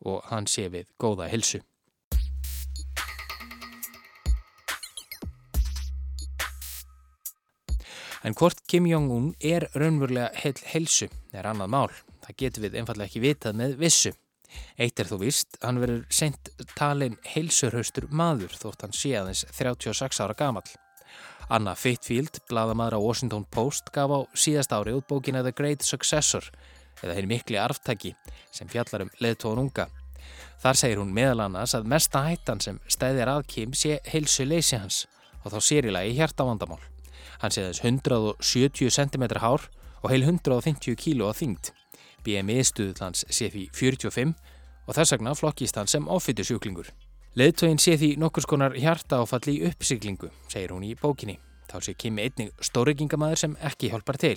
og hann sé við góða heilsu. En hvort Kim Jong-un er raunverulega heil heilsu er annað mál. Það getur við einfallega ekki vitað með vissu. Eitt er þó vist, hann verður sent talin heilsurhaustur maður þótt hann sé aðeins 36 ára gamal. Anna Fittfield, bladamadur á Washington Post, gaf á síðast ári út bókina The Great Successor eða henni mikli arftæki sem fjallar um leðtóðun unga. Þar segir hún meðal annars að mesta hættan sem stæðir að Kim sé heilsu leysi hans og þá sérilagi hjartavandamál. Hann sé þess 170 cm hár og heil 150 kg á þyngd. BMI stuðlans sé því 45 og þess vegna flokkist hann sem ofittu sjúklingur. Leðtógin sé því nokkur skonar hjarta áfalli í uppsiglingu, segir hún í bókinni. Þá sé Kim einnig stóryggingamæður sem ekki hjálpar til.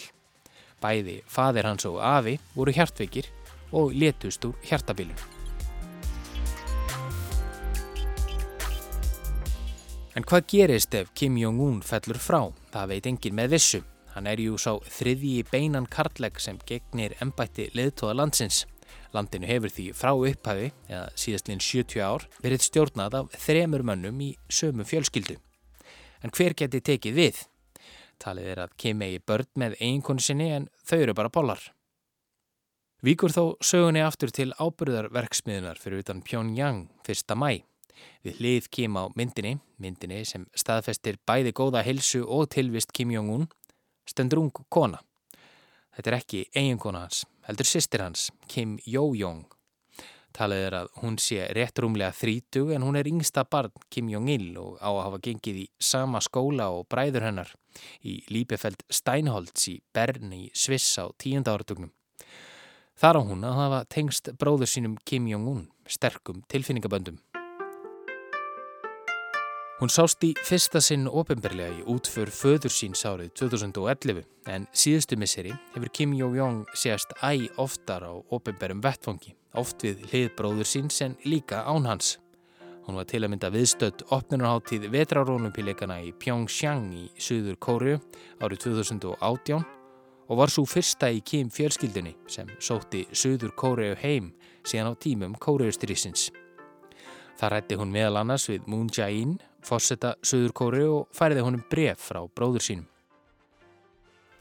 Bæði fadir hans og afi voru hjartveikir og letust úr hjartabilun. En hvað gerist ef Kim Jong-un fellur frá? Það veit engin með vissu. Hann er jú sá þriðji beinan kartlegg sem gegnir ennbætti leðtóða landsins. Landinu hefur því frá upphæfi, eða síðastlinn 70 ár, verið stjórnað af þremur mönnum í sömu fjölskyldu. En hver geti tekið við? Talið er að Kim eigi börn með eiginkonu sinni en þau eru bara pollar. Víkur þó sögunni aftur til ábyrðarverksmiðunar fyrir utan Pyongyang 1. mæ. Við hlið Kim á myndinni, myndinni sem staðfestir bæði góða helsu og tilvist Kim Jong-un, stendur ung kona. Þetta er ekki eiginkona hans, heldur sýstir hans, Kim Yo-Jong. Talið er að hún sé rétt rúmlega þrítug en hún er yngsta barn Kim Jong-il og á að hafa gengið í sama skóla og bræður hennar í Líbefeld Steinholtz í Bern í Sviss á tíunda áratugnum. Þar á hún að hafa tengst bróður sínum Kim Jong-un sterkum tilfinningaböndum. Hún sást í fyrsta sinn ofinberlega í útför föður síns árið 2011 en síðustu misseri hefur Kim Jong-jong séast æg oftar á ofinberum vettfangi, oft við hliðbróður síns en líka án hans. Hún var til að mynda viðstödd opnunarháttíð vetrarónumpíleikana í Pyeongchang í Suður Kóru árið 2018 og var svo fyrsta í Kim fjölskyldunni sem sótti Suður Kóru heim síðan á tímum Kóruustrísins. Það rætti hún meðal annars við Moon Jae-in, fórsetta Suður Kóru og færiði honum bref frá bróður sínum.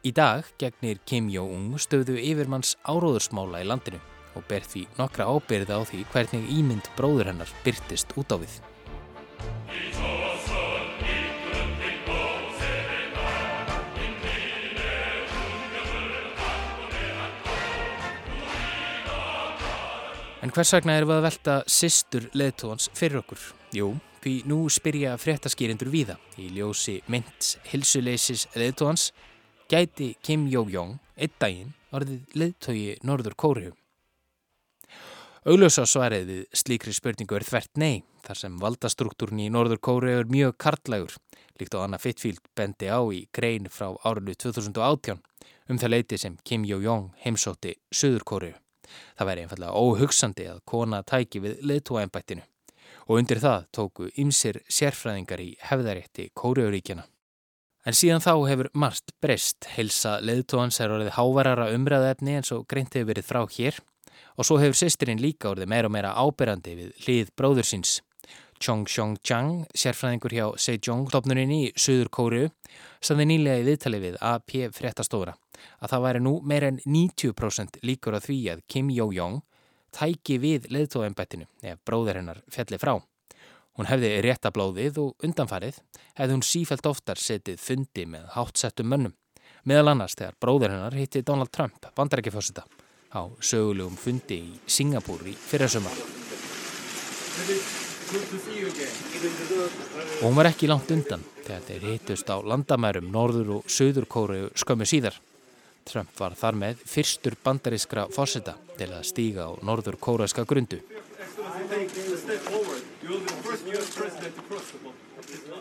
Í dag gegnir Kim Jong-un stöðu yfirmanns áróðursmála í landinu og ber því nokkra ábyrði á því hvernig ímynd bróður hennar byrtist út á við. En hvers vegna erum við að velta sýstur leðtóðans fyrir okkur? Jú, því nú spyrja fréttaskýrindur víða í ljósi mynds hilsuleysis leðtóðans gæti Kim Jong-jong einn daginn orðið leðtói Norður Kóriu. Augljósa svarið við slíkri spurningu er þvert nei þar sem valdastruktúrni í Norður Kóriu er mjög kartlægur líkt á Anna Fittfield bendi á í grein frá árunni 2018 um það leiti sem Kim Jong-jong heimsótti Suður Kóriu. Það væri einfallega óhugsandi að kona tæki við leðtúaembættinu og undir það tóku ymsir sérfræðingar í hefðarétti Kóriuríkjana. En síðan þá hefur margt breyst, heilsa leðtúans er orðið hávarara umræðaefni eins og greint hefur verið frá hér og svo hefur sýstirinn líka orðið meira og meira ábyrrandi við hlið bróður síns. Chong Xiong Chang, sérfræðingur hjá Sejong-klopnurinni í Suður Kóriu, saði nýlega í viðtali við AP fréttastofra að það væri nú meir en 90% líkur að því að Kim Yo-jong tæki við leðtóðembættinu ef bróður hennar fjalli frá. Hún hefði rétta blóðið og undanfarið hefði hún sífælt oftar setið fundi með hátsettum mönnum, meðal annars þegar bróður hennar hitti Donald Trump, vandarækjafjósita, á sögulegum fundi í Singapúr í fyrrasumar. Og hún var ekki langt undan þegar þeir hittust á landamærum Norður og Suður Kóru skömmu síðar. Trump var þar með fyrstur bandarískra fósita til að stíga á Norður Kóraska grundu.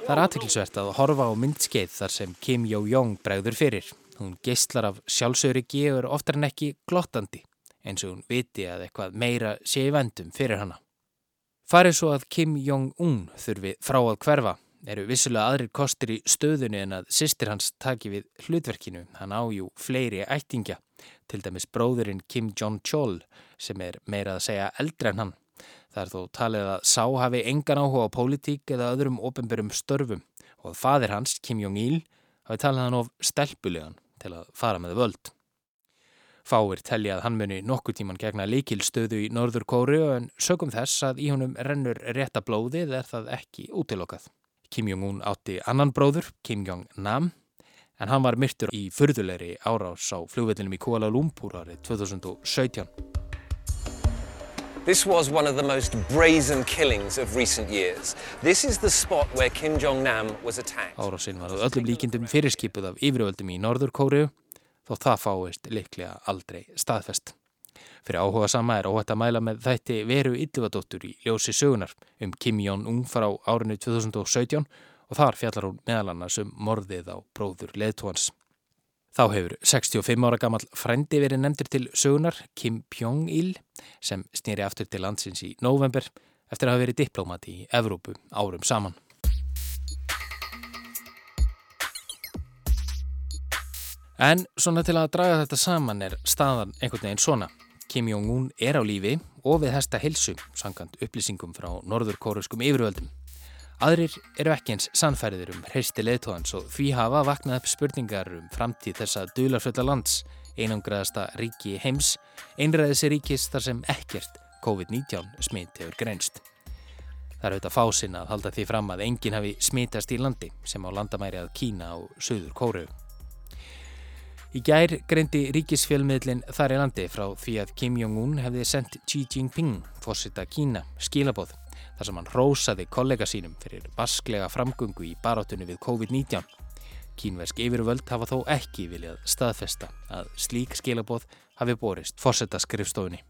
Það er aðtiklisvert að horfa á myndskeið þar sem Kim Jong-jong bregður fyrir. Hún geistlar af sjálfsöryggi og er oftar en ekki glottandi eins og hún viti að eitthvað meira sé í vendum fyrir hana. Farið svo að Kim Jong-un þurfi frá að hverfa eru vissulega aðrir kostir í stöðunni en að sýstir hans taki við hlutverkinu. Hann ájú fleiri ættingja, til dæmis bróðurinn Kim Jong-chol sem er meira að segja eldre en hann. Það er þó talið að Sá hafi engan áhuga á pólitík eða öðrum ofinbörum störfum og að fadir hans, Kim Jong-il, hafi talið hann of stelpulegan til að fara með völd. Fáir telja að hann muni nokkuð tíman gegna líkil stöðu í Norður Kóru en sögum þess að í honum rennur rétta blóðið er það ekki útilokað. Kim Jong-un átti annan bróður, Kim Jong-nam, en hann var myrtur í fyrðulegri árás á flugvellinum í Kuala Lumpur árið 2017. This was one of the most brazen killings of recent years. This is the spot where Kim Jong-nam was attacked. Árásinn var öllum líkindum fyrirskipuð af yfirvöldum í Norður Kóru þó það fáist liklega aldrei staðfest. Fyrir áhuga sama er óhætt að mæla með þætti veru yllivadóttur í ljósi sögunar um Kim Jong-un frá árinu 2017 og þar fjallar hún meðal annars um morðið á bróður leðtóhans. Þá hefur 65 ára gammal frendi verið nefndir til sögunar Kim Pjong-il sem snýri aftur til landsins í november eftir að hafa verið diplómat í Evrópu árum saman. En svona til að draga þetta saman er staðan einhvern veginn svona. Kim Jong-un er á lífi og við hesta hilsu sangant upplýsingum frá norður-kóruskum yfirvöldum. Aðrir eru ekki eins sannfæriðir um hreisti leðtóðans og því hafa vaknað upp spurningar um framtíð þessa dularfjölla lands, einangraðasta ríki heims, einræðis ríkis þar sem ekkert COVID-19 smitt hefur greinst. Það er auðvitað fásinn að halda því fram að enginn hafi smittast í landi sem á landamæri að Kína og Suður Kóru. Í gær greindi ríkisfjölmiðlin þar í landi frá því að Kim Jong-un hefði sendt Xi Jinping, fórsita Kína, skilabóð þar sem hann rósaði kollega sínum fyrir basklega framgöngu í barátunni við COVID-19. Kínversk yfirvöld hafa þó ekki viljað staðfesta að slík skilabóð hafi borist fórsetta skrifstofunni.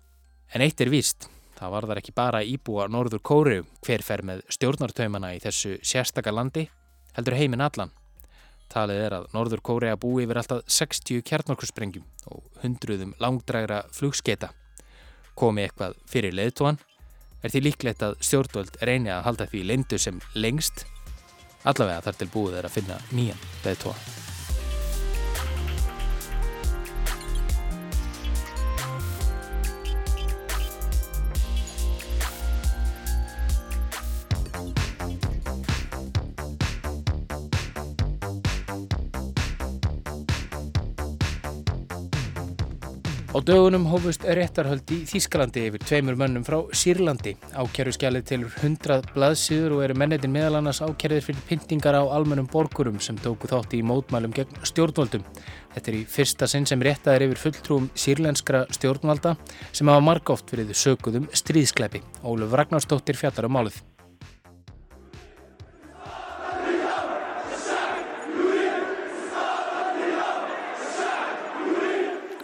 En eitt er víst, það var þar ekki bara íbúa Norður Kóru hver fer með stjórnartaumana í þessu sérstaka landi, heldur heiminn allan. Talið er að Norður Kóri að búi yfir alltaf 60 kjarnorkursprengjum og hundruðum langdrægra flugskeita. Komi eitthvað fyrir leðtóan er því líklegt að stjórnvöld reyni að halda því lindu sem lengst allavega þar til búið er að finna nýjan leðtóa. Á dögunum hófust réttarhöld í Þískalandi yfir tveimur mönnum frá Sýrlandi. Ákjæruskjalið tilur 100 blaðsíður og eru mennetin meðal annars ákjærðir fyrir pyntingar á almennum borgurum sem tóku þátti í mótmælum gegn stjórnvöldum. Þetta er í fyrsta sinn sem réttaðir yfir fulltrúum sírlenskra stjórnvalda sem hafa margóft verið sökuðum stríðskleipi. Óluf Ragnarstóttir fjallar um málið.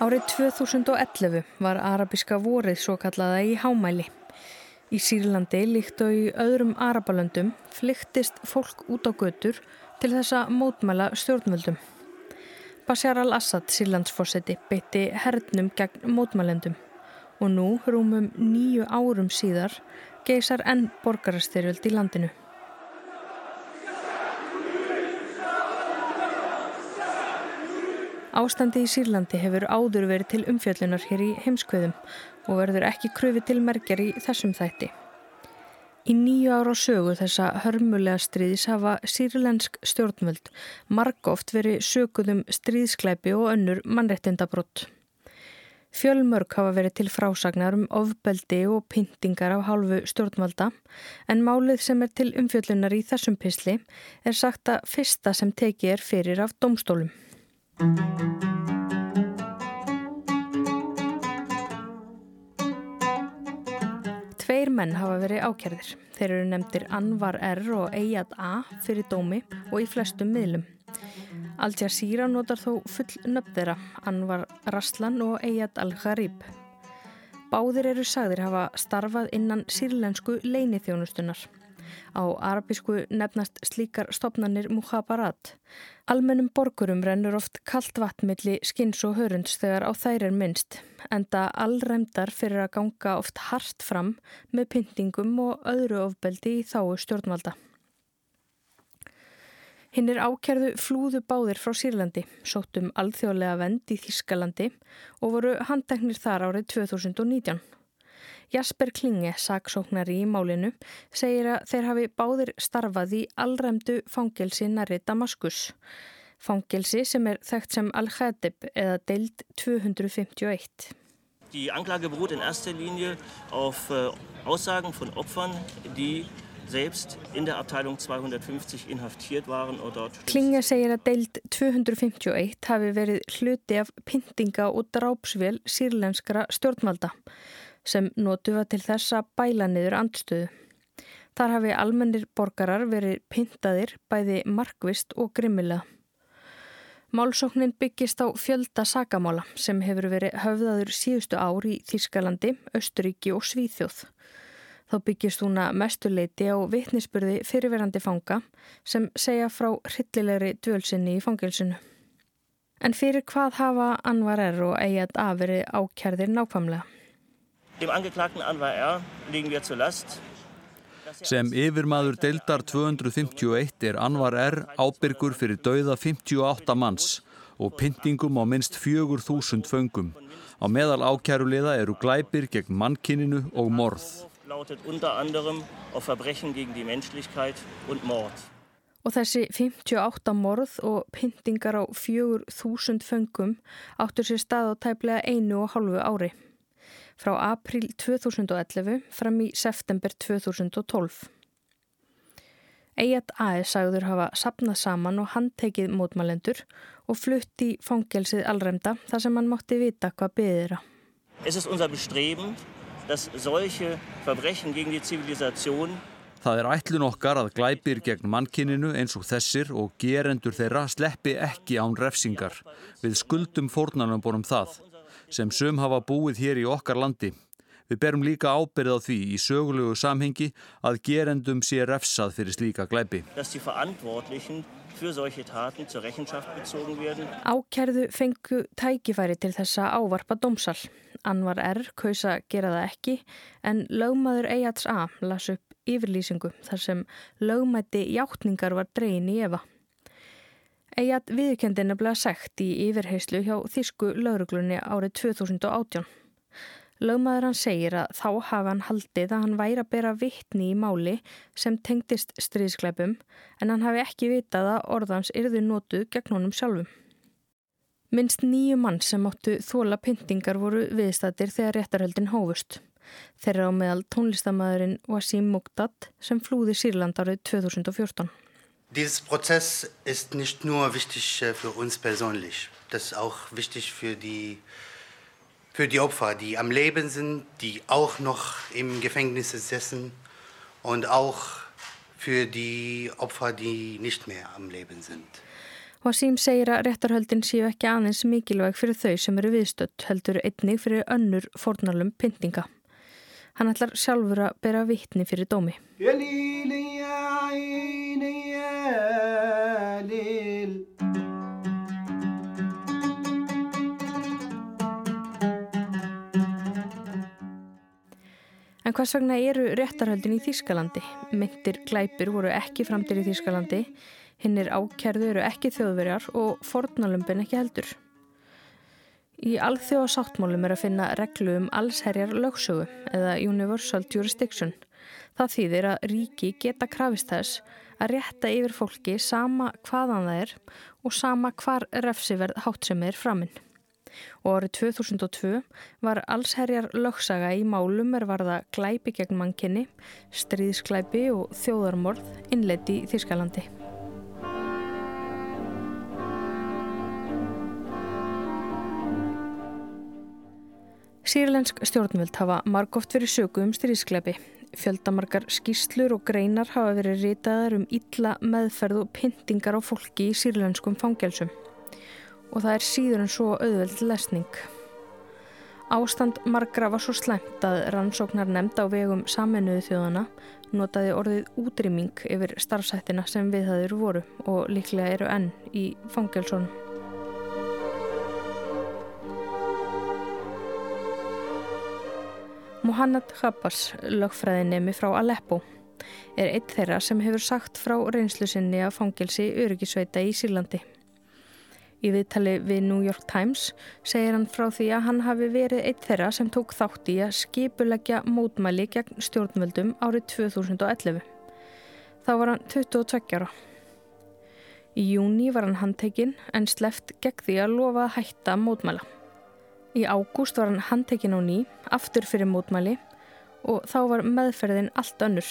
Árið 2011 var arabiska vorið svo kallaða í hámæli. Í Sýrlandi, líkt og í öðrum arabalöndum, flyktist fólk út á götur til þess að mótmæla stjórnvöldum. Bashar al-Assad, Sýrlandsforseti, beitti hernum gegn mótmælendum og nú, rúmum nýju árum síðar, geysar enn borgarastyrjöld í landinu. Ástandi í Sýrlandi hefur áður verið til umfjöllunar hér í heimskveðum og verður ekki kröfi til merkjar í þessum þætti. Í nýju ára sögu þessa hörmulega stríðis hafa sýrlensk stjórnvöld margóft verið söguðum stríðskleipi og önnur mannrettindabrótt. Fjölmörk hafa verið til frásagnar um ofbeldi og pyntingar af hálfu stjórnvalda en málið sem er til umfjöllunar í þessum pisli er sagt að fyrsta sem tekið er fyrir af domstólum. Tveir menn hafa verið ákjærðir. Þeir eru nefndir Anvar R. og Eyjad A. fyrir dómi og í flestum miðlum. Altsjár Sýra notar þó full nöfn þeirra, Anvar Raslan og Eyjad Al-Gharib. Báðir eru sagðir hafa starfað innan sírlensku leinithjónustunar. Á arabísku nefnast slíkar stopnannir muhabarat. Almennum borgurum rennur oft kallt vatnmilli skins og hörunds þegar á þær er minnst, enda allræmdar fyrir að ganga oft hart fram með pyntingum og öðru ofbeldi í þáu stjórnvalda. Hinn er ákjærðu flúðu báðir frá Sýrlandi, sóttum alþjóðlega vend í Þískalandi og voru handteknir þar árið 2019. Jasper Klinge, saksóknari í málinu, segir að þeir hafi báðir starfað í allræmdu fangelsi næri Damaskus. Fangelsi sem er þekkt sem Al-Khadib eða deild 251. Die Anklage beruht in erster Linie auf äh, Aussagen von Opfern, die selbst in der Abteilung 250 inhaftiert waren. Klinge segir að deild 251 hafi verið hluti af pyntinga og drápsvél sírlenskara stjórnvalda sem notuða til þess að bæla niður andstöðu. Þar hafi almennir borgarar verið pyntaðir bæði markvist og grimmilega. Málsóknin byggist á fjölda sagamála sem hefur verið höfðaður síðustu ár í Þískalandi, Östuríki og Svíþjóð. Þá byggist hún að mestuleiti á vittnisspurði fyrirverandi fanga sem segja frá hryllilegri dvölsinni í fangilsinu. En fyrir hvað hafa Anvar R. og Eyjad A. verið ákjærðir nákvæmlega? Dem angeklagten Anwar R. legen wir zur Last. Sem yfirmaður deildar 251 er Anwar R. ábyrgur fyrir dauða 58 manns og pyntingum á minst 4.000 föngum. Á meðal ákæruleiða eru glæpir gegn mannkininu og morð. Og þessi 58 morð og pyntingar á 4.000 föngum áttur sér stað á tæplega einu og hálfu ári frá april 2011 fram í september 2012. Eyjad A.E. sagður hafa sapnað saman og handtekið mótmælendur og flutt í fangelsið allræmda þar sem hann mátti vita hvað byðir að. Es ist unser Bestreben, dass solche Verbrechen gegen die Zivilisation Það er ætlun okkar að glæpir gegn mannkininu eins og þessir og gerendur þeirra sleppi ekki án refsingar. Við skuldum fórnarnum borum það sem sum hafa búið hér í okkar landi. Við berum líka ábyrð á því í sögulegu samhengi að gerendum sé refsað fyrir slíka glæpi. Ákerðu fengu tækifæri til þessa ávarpa dómsal. Anvar R. kausa gera það ekki en lögmaður Eyjats A. las upp yfirlýsingu þar sem lögmætti hjáttningar var dreyin í Eva. Eyjat viðkendi nefnilega segt í yfirheyslu hjá Þísku lauruglunni árið 2018. Lögmaður hann segir að þá hafa hann haldið að hann væri að bera vittni í máli sem tengdist stríðskleipum en hann hafi ekki vitað að orðans yrðu nótuð gegn honum sjálfum. Minst nýju mann sem áttu þóla pyntingar voru viðstættir þegar réttarhöldin hófust. Þeirra á meðal tónlistamæðurinn Wasim Muqdad sem flúði Sýrland árið 2014. Dieses Prozess ist nicht nur wichtig äh, für uns persönlich, das ist auch wichtig für die, für die Opfer, die am Leben sind, die auch noch im Gefängnis sitzen und auch für die Opfer, die nicht mehr am Leben sind. Wasim segir að réttarhöldin séu ekki aðeins mikilvæg fyrir þau sem eru viðstött heldur einnig fyrir önnur fornalum pyntinga. Hann ætlar sjálfur að bera vittni fyrir dómi. En hvers vegna eru réttarhöldin í Þýskalandi? Myndir glæpir voru ekki framtir í Þýskalandi, hinnir ákjærðu eru ekki þjóðverjar og fornalömpin ekki heldur. Í alþjóða sáttmálum er að finna reglu um allsherjar lögsögu eða Universal Jurisdiction. Það þýðir að ríki geta krafist þess að rétta yfir fólki sama hvaðan það er og sama hvar refsiverð hátt sem er framinn og árið 2002 var allsherjar lögsaga í málum er varða glæpi gegn mannkinni, stríðsklæpi og þjóðarmorð innleiti í Þískalandi. Sýrlensk stjórnvöld hafa margóft verið sögu um stríðskleipi. Fjöldamarkar skýslur og greinar hafa verið ritaðar um illa meðferð og pyntingar á fólki í sýrlenskum fangelsum. Og það er síður en svo auðveld lesning. Ástand margra var svo slæmt að rannsóknar nefnd á vegum saminuðu þjóðana notaði orðið útrýming yfir starfsættina sem við þaður voru og líklega eru enn í fangelsónum. Mohamed Khabbas, lögfræðinemi frá Aleppo, er eitt þeirra sem hefur sagt frá reynslu sinni að fangelsi öryggisveita í Sýrlandi. Í viðtali við New York Times segir hann frá því að hann hafi verið eitt þeirra sem tók þátt í að skipulegja mótmæli gegn stjórnvöldum árið 2011. Þá var hann 22 ára. Í júni var hann handtekinn en sleft gegn því að lofa að hætta mótmæla. Í ágúst var hann handtekinn á ný, aftur fyrir mótmæli og þá var meðferðin allt önnur.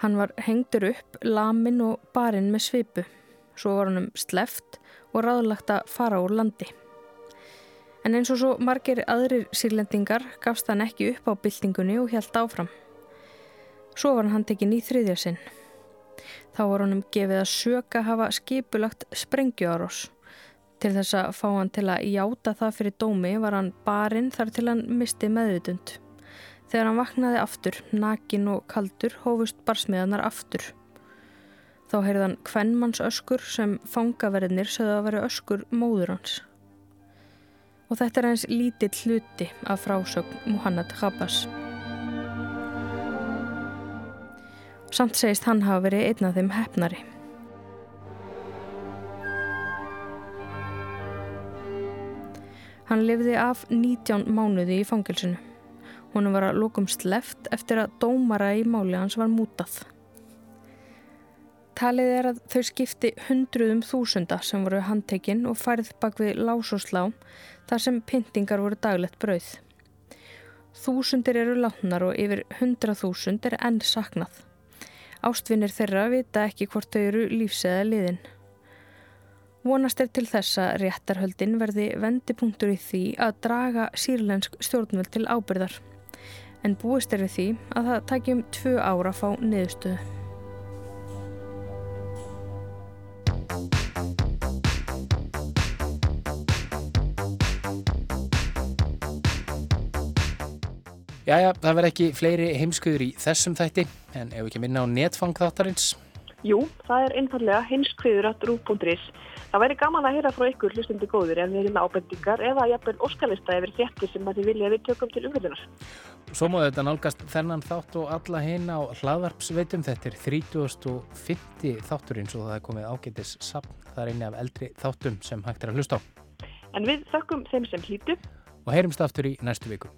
Hann var hengtur upp, lamin og barinn með svipu. Svo var hann um sleft og ráðlagt að fara úr landi. En eins og svo margir aðrir sírlendingar gafst hann ekki upp á byltingunni og helt áfram. Svo var hann handtekinn í þriðja sinn. Þá var hann um gefið að söka hafa skipulagt sprengjuárós. Til þess að fá hann til að játa það fyrir dómi var hann barinn þar til hann misti meðvitund. Þegar hann vaknaði aftur, nakin og kaldur, hófust barsmiðanar aftur. Þá heyrði hann kvennmanns öskur sem fangaverðinir sögðu að vera öskur móður hans. Og þetta er hans lítill hluti af frásögn Muhannad Khabbas. Samt segist hann hafa verið einn af þeim hefnari. Hann lifði af 19 mánuði í fangilsinu. Hún var að lókum sleft eftir að dómara í máli hans var mútað. Talið er að þau skipti hundruðum þúsunda sem voru handtekinn og færð bak við lás og slá þar sem pyntingar voru daglegt brauð. Þúsundir eru látnar og yfir hundra þúsund er enn saknað. Ástvinnir þeirra vita ekki hvort þau eru lífseða liðin. Vonast er til þess að réttarhöldin verði vendipunktur í því að draga sírlensk stjórnvöld til ábyrðar. En búist er við því að það takjum tvö ára fá niðurstöðu. Jæja, það verð ekki fleiri heimskuður í þessum þætti, en ef ekki minna á netfang þáttarins. Jú, það er einfallega heimskviður að rú.is. Það væri gaman að heyra frá ykkur hlustundi góður en við erum ábendingar eða jafnvel óskalista yfir þettir sem að þið vilja við tökum til umfjöldunar. Svo móðu þetta nálgast þennan þátt og alla hinn á hlaðvarpsveitum. Þetta er 3050 þátturinn svo það er komið ágætis sapn. Það er eini af eldri þáttum sem hægt er að hlusta á. En við þökkum þeim sem hlýtu. Og heyrumst aftur í næstu viku.